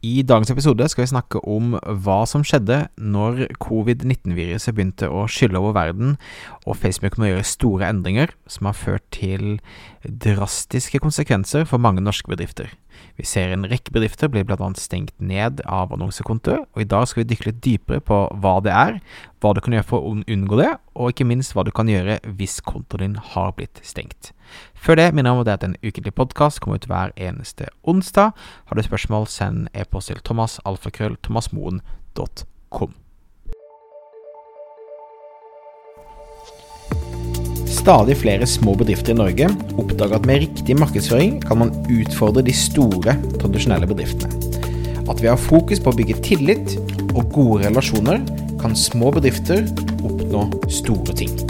I dagens episode skal vi snakke om hva som skjedde når covid-19-viruset begynte å skylle over verden, og Facebook må gjøre store endringer som har ført til drastiske konsekvenser for mange norske bedrifter. Vi ser en rekke bedrifter blir bl.a. stengt ned av annonsekontoer, og i dag skal vi dykke litt dypere på hva det er, hva du kan gjøre for å unngå det, og ikke minst hva du kan gjøre hvis kontoen din har blitt stengt. Før det minner jeg om at en ukentlig podkast kommer ut hver eneste onsdag. Har du spørsmål, send e-post til thomasalfakrøll.thomasmoen.com. Stadig flere små bedrifter i Norge oppdager at med riktig markedsføring kan man utfordre de store, tradisjonelle bedriftene. At vi har fokus på å bygge tillit og gode relasjoner, kan små bedrifter oppnå store ting.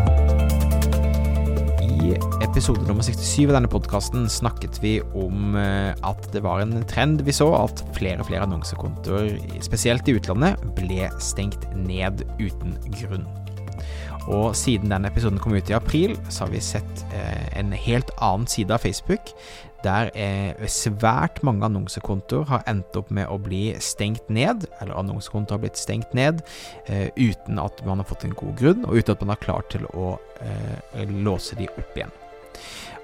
Episode nummer 67 av denne podkasten snakket vi om eh, at det var en trend vi så, at flere og flere annonsekontoer, spesielt i utlandet, ble stengt ned uten grunn. Og siden den episoden kom ut i april, så har vi sett eh, en helt annen side av Facebook, der eh, svært mange annonsekontoer har endt opp med å bli stengt ned, eller annonsekontoer har blitt stengt ned, uten at man har fått en god grunn, og uten at man har klart til å låse de opp igjen.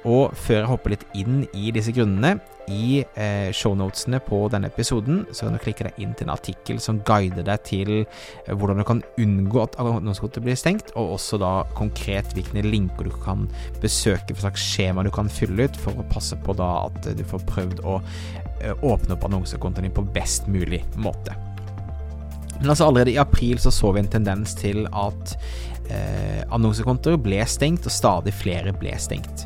Og før jeg hopper litt inn i disse grunnene, i eh, shownotene på denne episoden, så kan du klikke deg inn til en artikkel som guider deg til eh, hvordan du kan unngå at annonsekontoet blir stengt, og også da konkret hvilke linker du kan besøke, hva slags skjema du kan fylle ut, for å passe på da at du får prøvd å eh, åpne opp annonsekontoen din på best mulig måte. Men altså allerede i april så så vi en tendens til at eh, annonsekontoer ble stengt, og stadig flere ble stengt.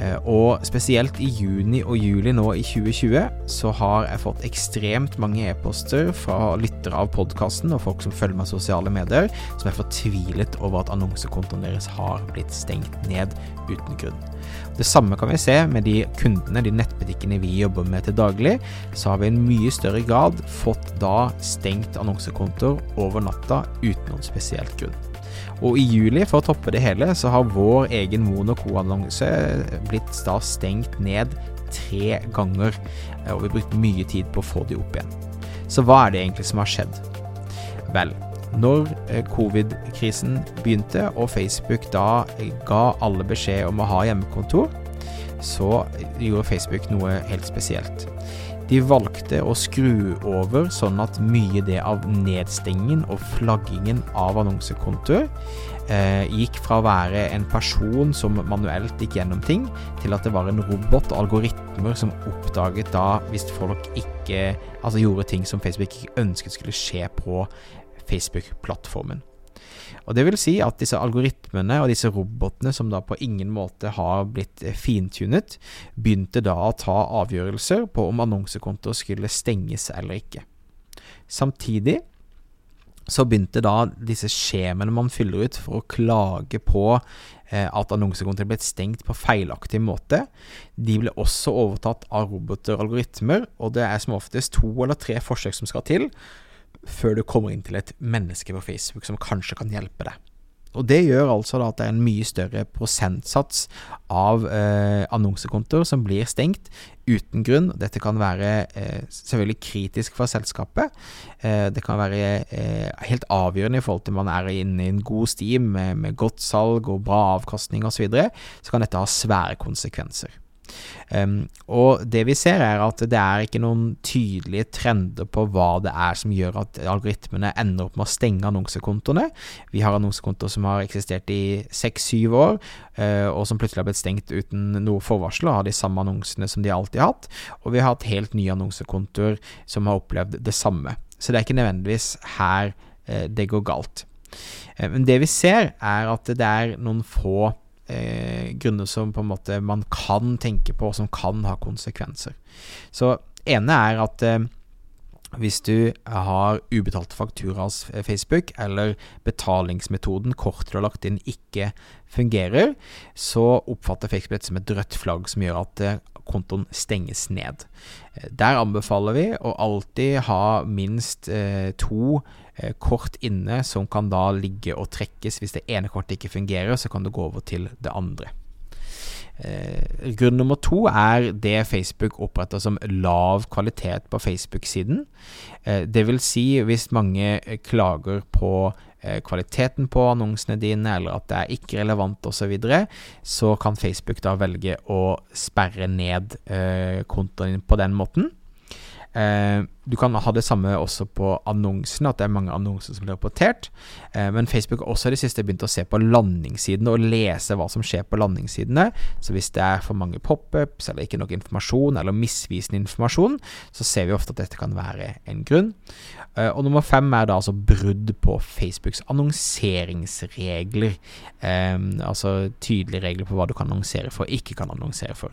Eh, og spesielt i juni og juli nå i 2020 så har jeg fått ekstremt mange e-poster fra lyttere av podkasten og folk som følger meg i sosiale medier, som er fortvilet over at annonsekontoen deres har blitt stengt ned uten grunn. Det samme kan vi se med de kundene, de nettbutikkene vi jobber med til daglig. Så har vi i en mye større grad fått da stengt annonsekontoer over natta uten noen spesielt grunn. Og i juli, for å toppe det hele, så har vår egen Mono Co-annonse blitt da stengt ned tre ganger. Eh, og vi har brukt mye tid på å få de opp igjen. Så hva er det egentlig som har skjedd? Vel, når eh, covid-krisen begynte og Facebook da ga alle beskjed om å ha hjemmekontor, så gjorde Facebook noe helt spesielt. De valgte å skru over sånn at mye det av nedstengingen og flaggingen av annonsekontoer eh, gikk fra å være en person som manuelt gikk gjennom ting, til at det var en robot og algoritmer som oppdaget da hvis folk ikke altså gjorde ting som Facebook ikke ønsket skulle skje på Facebook-plattformen. Og Det vil si at disse algoritmene og disse robotene som da på ingen måte har blitt eh, fintunet, begynte da å ta avgjørelser på om annonsekontoer skulle stenges eller ikke. Samtidig så begynte da disse skjemaene man fyller ut for å klage på eh, at annonsekontoer ble stengt på feilaktig måte, de ble også overtatt av roboter og algoritmer, og det er som oftest to eller tre forsøk som skal til før du kommer inn til et menneske på Facebook som kanskje kan hjelpe deg. Og Det gjør altså at det er en mye større prosentsats av eh, annonsekontoer som blir stengt uten grunn. Dette kan være eh, selvfølgelig kritisk for selskapet. Eh, det kan være eh, helt avgjørende i forhold til man er inne i en god stim med, med godt salg og bra avkastning osv. Så, videre, så kan dette ha svære konsekvenser. Um, og det vi ser, er at det er ikke noen tydelige trender på hva det er som gjør at algoritmene ender opp med å stenge annonsekontoene. Vi har annonsekontoer som har eksistert i seks-syv år, uh, og som plutselig har blitt stengt uten noe forvarsel, og har de samme annonsene som de alltid har hatt. Og vi har hatt helt nye annonsekontoer som har opplevd det samme. Så det er ikke nødvendigvis her uh, det går galt. Men det vi ser, er at det er noen få eh, grunner som på en måte man kan tenke på, og som kan ha konsekvenser. Så ene er at eh, hvis du har ubetalte fakturaer hos Facebook, eller betalingsmetoden kortet du har lagt inn ikke fungerer, så oppfatter Facebook dette som et rødt flagg som gjør at eh, kontoen stenges ned. Eh, der anbefaler vi å alltid ha minst eh, to eh, kort inne som kan da ligge og trekkes. Hvis det ene kortet ikke fungerer, så kan du gå over til det andre. Eh, grunn nummer to er det Facebook oppretter som lav kvalitet på Facebook-siden. Eh, det vil si hvis mange klager på kvaliteten på annonsene dine, eller at det er ikke relevant osv., så, videre, så kan Facebook da velge å sperre ned eh, kontoen din på den måten. Eh, du kan ha det samme også på annonsene, at det er mange annonser som blir rapportert. Eh, men Facebook har også i det siste begynt å se på landingssidene og lese hva som skjer på landingssidene. Så hvis det er for mange pop-ups eller ikke nok informasjon, eller misvisende informasjon, så ser vi ofte at dette kan være en grunn. Eh, og nummer fem er da altså brudd på Facebooks annonseringsregler. altså tydelige regler på hva du kan annonsere for og ikke kan annonsere for.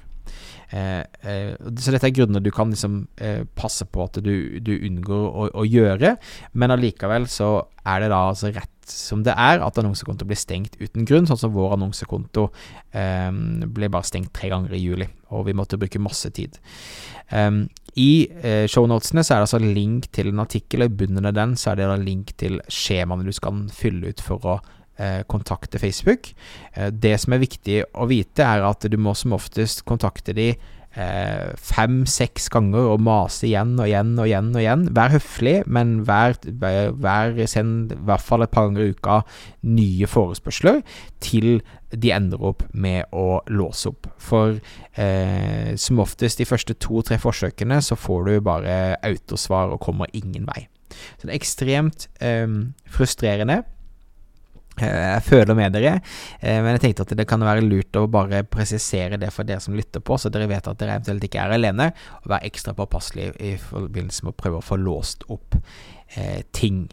Eh, eh, så dette er grunner du kan liksom eh, passe på at du, du unngår å, å, gjøre, men allikevel så er det da altså rett som det er at annonsekonto blir stengt uten grunn, sånn som vår annonsekonto eh, ble bare stengt tre ganger i juli, og vi måtte bruke masse tid. Um, I eh, shownotene så er det altså link til en artikkel, og i bunnen av den så er det da link til skjemaene du skal fylle ut for å kontakte Facebook. Eh, det som er viktig å vite, er at du må som oftest kontakte de eh, fem-seks ganger og mase igjen og igjen og igjen og igjen. Vær høflig, men vær, vær send i hvert fall et par ganger i uka nye forespørsler til de ender opp med å låse opp. For eh, som oftest de første to-tre forsøkene så får du bare autosvar og kommer ingen vei. Så det er ekstremt eh, frustrerende. Eh, jeg føler med dere, eh, men jeg tenkte at det kan være lurt å bare presisere det for dere som lytter på, så dere vet at dere eventuelt ikke er alene, og være ekstra påpasselig i forbindelse med å prøve å få låst opp eh, ting.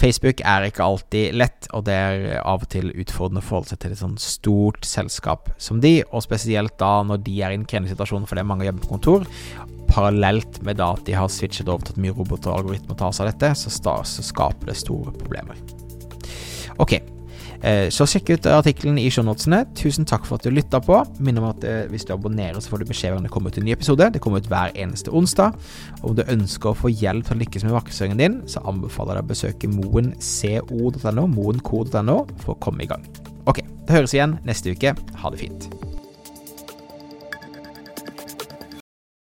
Facebook er ikke alltid lett, og det er av og til utfordrende å forholde seg til et sånn stort selskap som de, og spesielt da når de er i en krevende situasjon fordi mange jobber på kontor. Parallelt med da at de har switchet over til at mye roboter og algoritmer tar seg av dette, så, så skaper det store problemer. Ok, eh, så sjekk ut artikkelen i shownotene. Tusen takk for at du lytta på. Minn om at eh, hvis du abonnerer, så får du beskjed om det kommer ut en ny episode. Det kommer ut hver eneste onsdag. Og om du ønsker å få hjelp til å lykkes med markedsføringen din, så anbefaler jeg deg å besøke moenco.no, moenco.no, for å komme i gang. Ok, det høres igjen neste uke. Ha det fint.